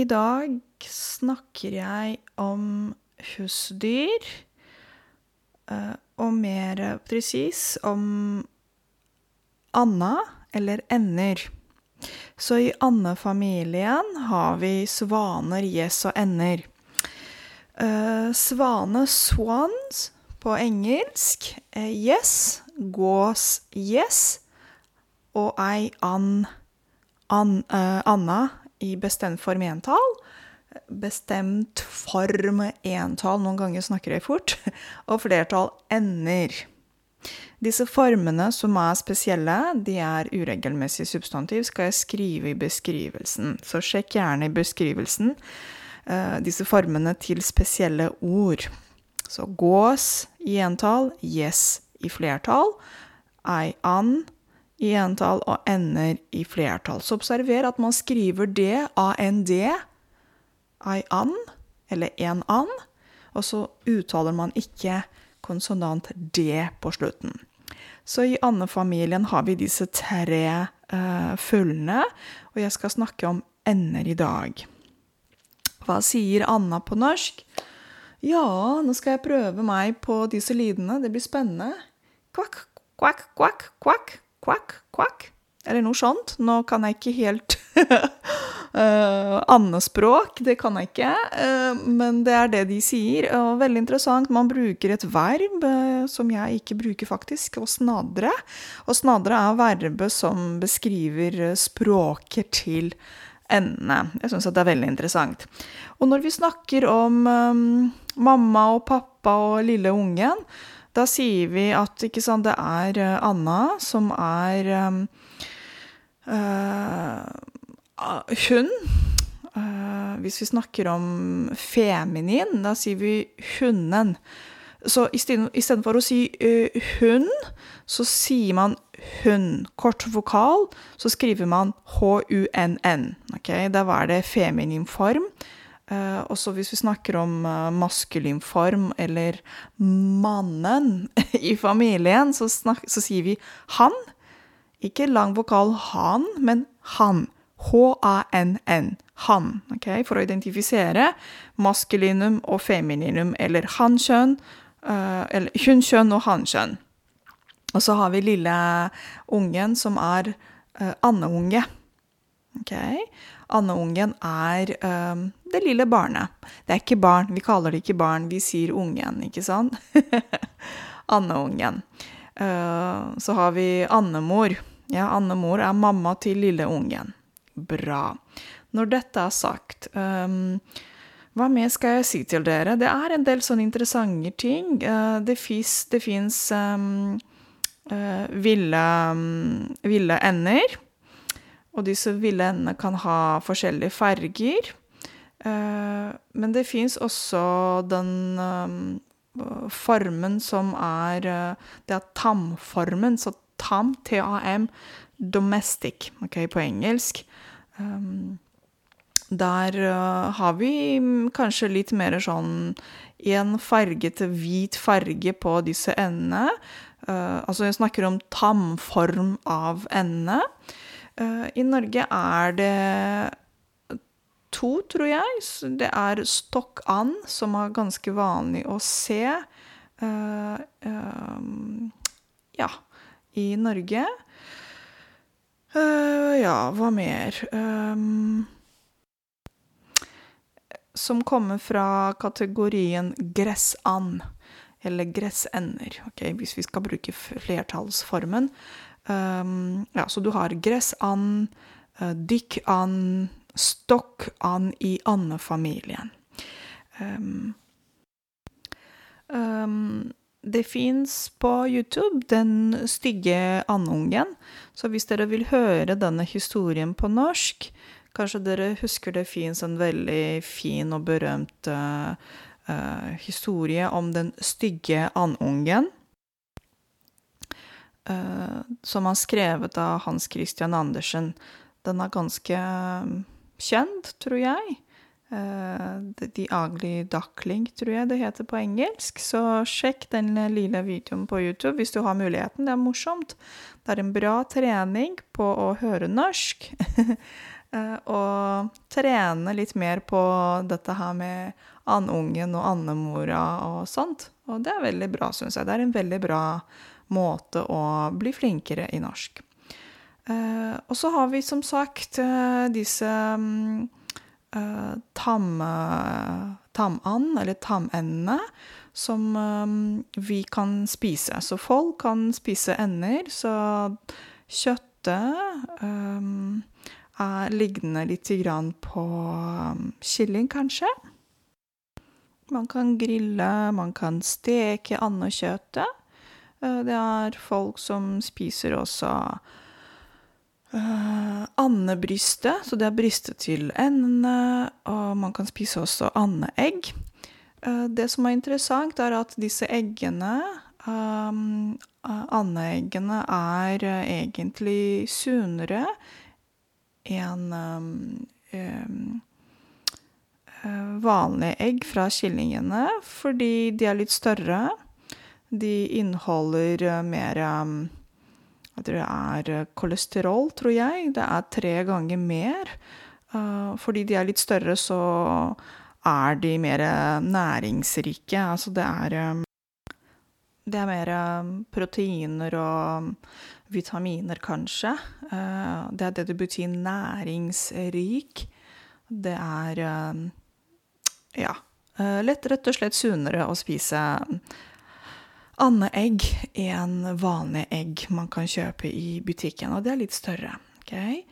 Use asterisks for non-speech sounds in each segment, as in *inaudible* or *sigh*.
I dag snakker jeg om husdyr, eh, og mer presis om anda, eller ender. Så i andefamilien har vi svaner, gjess og ender. Uh, svane, swans, på engelsk. Gjess, gås, gjess. Og ei and, an, uh, anna, i bestemt form entall. Bestemt form entall, noen ganger snakker jeg fort. *laughs* Og flertall ender. Disse formene som er spesielle, de er uregelmessig substantiv, skal jeg skrive i beskrivelsen. Så sjekk gjerne i beskrivelsen uh, disse formene til spesielle ord. Så gås i entall, yes i flertall, ei and i entall og ender i flertall. Så observer at man skriver det, AND, ei an, eller en an, og så uttaler man ikke konsonant D på slutten. Så i andefamilien har vi disse tre uh, fuglene, og jeg skal snakke om ender i dag. Hva sier Anna på norsk? Ja, nå skal jeg prøve meg på disse lydene, det blir spennende. Kvakk, kvakk, kvakk, kvakk, kvakk, kvakk. Eller noe sånt. Nå kan jeg ikke helt *laughs* uh, andespråk, det kan jeg ikke. Uh, men det er det de sier. Og veldig interessant, man bruker et verb uh, som jeg ikke bruker, faktisk, å snadre. Og snadre er verbet som beskriver språket til endene. Jeg syns det er veldig interessant. Og når vi snakker om um, mamma og pappa og lille ungen, da sier vi at sant, det er Anna som er uh, hun. Uh, hvis vi snakker om feminin, da sier vi hunden. Så istedenfor å si uh, hun, så sier man hun. Kort vokal, så skriver man h-u-n-n. Okay? Da var det feminin form. Uh, og så hvis vi snakker om uh, maskulin form, eller mannen *laughs* i familien, så, snak, så sier vi han. Ikke lang vokal han, men han. H-a-n-n. Han. Okay? For å identifisere maskulinum og femininum, eller hankjønn, uh, eller *laughs* hunkjønn og hankjønn. Og så har vi lille ungen som er uh, andeunge. Okay? Andeungen er um, det lille barnet. Det er ikke barn, vi kaller det ikke barn, vi sier ungen, ikke sant? *laughs* Andeungen. Uh, så har vi andemor. Ja, andemor er mamma til lille ungen. Bra. Når dette er sagt, um, hva mer skal jeg si til dere? Det er en del sånne interessante ting. Uh, det fins um, uh, ville, um, ville ender. Og disse ville endene kan ha forskjellige farger. Uh, men det fins også den um, formen som er Det er tamformen. Så tam, T-A-M, domestic, ok, på engelsk. Der har vi kanskje litt mer sånn en fargete hvit farge på disse endene. Altså jeg snakker om tamform av endene. Uh, I Norge er det to, tror jeg. Det er stokk-and, som er ganske vanlig å se. ja, i Norge. ja, hva mer? Som kommer fra kategorien gressand, eller gressender, okay, hvis vi skal bruke flertallsformen. Um, ja, så du har gressand, uh, dykkand, stokkand i andefamilien. Um, um, det fins på YouTube Den stygge andungen, så hvis dere vil høre denne historien på norsk, Kanskje dere husker det fins en veldig fin og berømt uh, uh, historie om den stygge andungen. Uh, som er skrevet av Hans Christian Andersen. Den er ganske kjent, tror jeg. The Ugly Duckling, tror jeg det heter på engelsk. Så sjekk den lille videoen på YouTube hvis du har muligheten. Det er morsomt. Det er en bra trening på å høre norsk. *laughs* og trene litt mer på dette her med andungen og andemora og sånt. Og det er veldig bra, syns jeg. Det er en veldig bra måte å bli flinkere i norsk. Uh, og så har vi som sagt uh, disse um, uh, tam, tamand, eller tamendene, som um, vi kan spise. Så folk kan spise ender, så kjøttet er liggende lite grann på kylling, kanskje. Man kan grille, man kan steke andekjøttet. Det er folk som spiser også Uh, andebrystet, så det er brystet til endene, og man kan spise også andeegg. Uh, det som er interessant, er at disse eggene, um, andeeggene, er egentlig sunnere enn um, um, vanlige egg fra kyllingene, fordi de er litt større. De inneholder mer um, jeg tror det er eh, kolesterol, tror jeg. Det er tre ganger mer. Fordi de er litt større, så er de mer næringsrike. Altså det er Det er mer proteiner og vitaminer, kanskje. Det er det det betyr næringsrik. Det er ja. Lett, rett og slett sunnere å spise andeegg en vanlig egg man kan kjøpe i butikken, og det er litt større. Okay?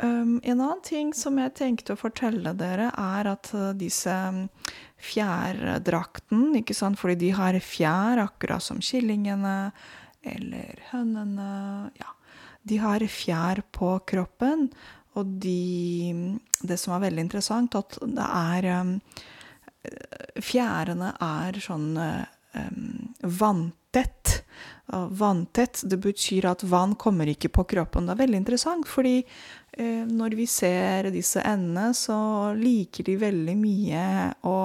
Um, en annen ting som jeg tenkte å fortelle dere, er at uh, disse um, fjærdrakten, ikke sant, fordi de har fjær, akkurat som kyllingene eller hønene, ja, de har fjær på kroppen, og de Det som er veldig interessant, at det er um, Fjærene er sånn uh, um, vanntett. Vanntett, det betyr at vann kommer ikke på kroppen. Det er veldig interessant, fordi eh, når vi ser disse endene, så liker de veldig mye å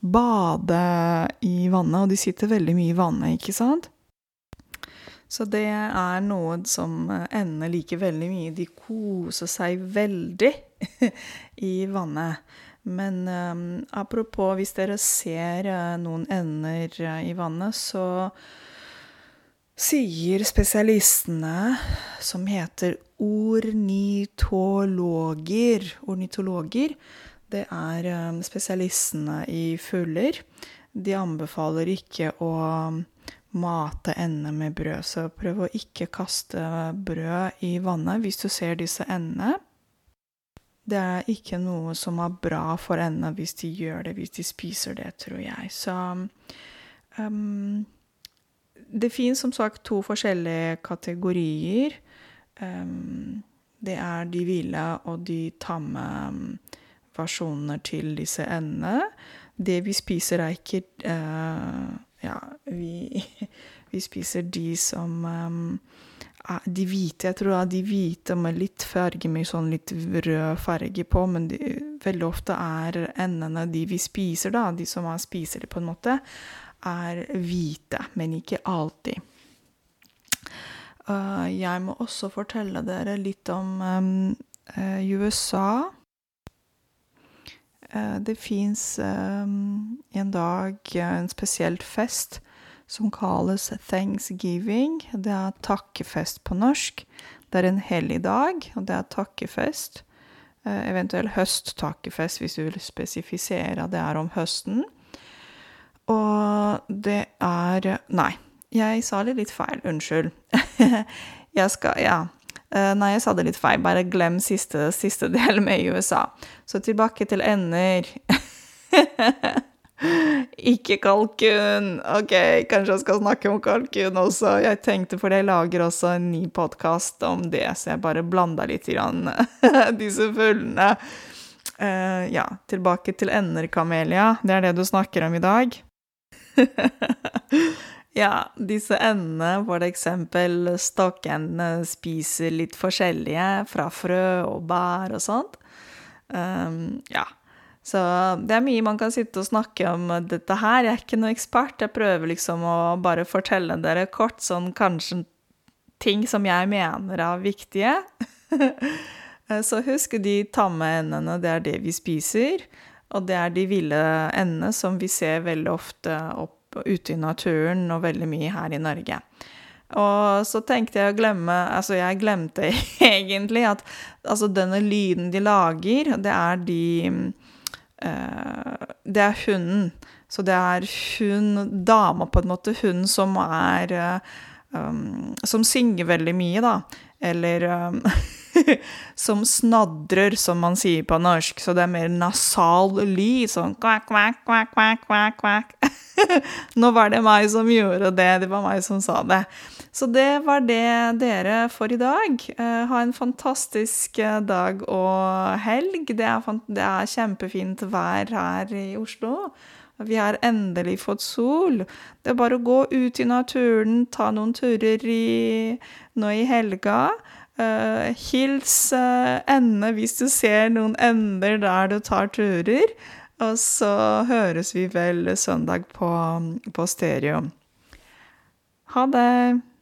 bade i vannet, og de sitter veldig mye i vannet, ikke sant? Så det er noe som endene liker veldig mye. De koser seg veldig *laughs* i vannet. Men um, apropos, hvis dere ser uh, noen ender uh, i vannet, så sier spesialistene, som heter ornitologer Ornitologer, det er um, spesialistene i fugler. De anbefaler ikke å mate endene med brød, så prøv å ikke kaste brød i vannet hvis du ser disse endene. Det er ikke noe som er bra for henne hvis de gjør det, hvis de spiser det, tror jeg. Så um, Det fins som sagt to forskjellige kategorier. Um, det er de ville og de tamme versjonene til disse endene. Det vi spiser, er ikke uh, Ja, vi, vi, spiser de som um, de hvite, jeg tror de hvite med litt farge, med sånn litt rød farge på, men de, veldig ofte er endene de vi spiser, da, de som er spiselige på en måte, er hvite, men ikke alltid. Uh, jeg må også fortelle dere litt om um, uh, USA. Uh, det fins um, en dag, en spesielt fest, som kalles thanksgiving. Det er takkefest på norsk. Det er en hellig dag, og det er takkefest. Eventuell eventuelt høsttakkefest, hvis du vil spesifisere det er om høsten. Og det er Nei, jeg sa det litt feil. Unnskyld. *laughs* jeg skal Ja. Eh, nei, jeg sa det litt feil. Bare glem siste, siste del med USA. Så tilbake til ender. *laughs* Ikke kalkun! Ok, kanskje jeg skal snakke om kalkun også. Jeg tenkte, for jeg lager også en ny podkast om det, så jeg bare blanda litt grann *laughs* disse fuglene. Uh, ja, tilbake til ender, Kamelia. Det er det du snakker om i dag? *laughs* ja, disse endene, for eksempel stokkendene, spiser litt forskjellige fra frø og bær og sånt. Um, ja. Så det er mye man kan sitte og snakke om dette her. Jeg er ikke noen ekspert. Jeg prøver liksom å bare fortelle dere kort sånn kanskje ting som jeg mener er viktige. *laughs* Så husk de tamme endene, det er det vi spiser. Og det er de ville endene som vi ser veldig ofte opp ute i naturen, og veldig mye her i Norge. Og så tenkte jeg å glemme Altså, jeg glemte *laughs* egentlig at altså denne lyden de lager, det er de Det er hunden. Så det er hun dama, på en måte, hun som er uh, um, Som synger veldig mye, da. Eller um, *laughs* som snadrer, som man sier på norsk. Så det er mer nasal lyd. Sånn kvakk, kvakk, kvakk, kvakk, kvakk. *laughs* Nå var det meg som gjorde det. Det var meg som sa det. Så det var det dere for i dag. Uh, ha en fantastisk eh, dag og helg. Det er, det er kjempefint vær her i Oslo. Vi har endelig fått sol. Det er bare å gå ut i naturen, ta noen turer i, nå i helga. Uh, hils uh, ende hvis du ser noen ender der du tar turer. Og så høres vi vel søndag på, på stereo. Ha det!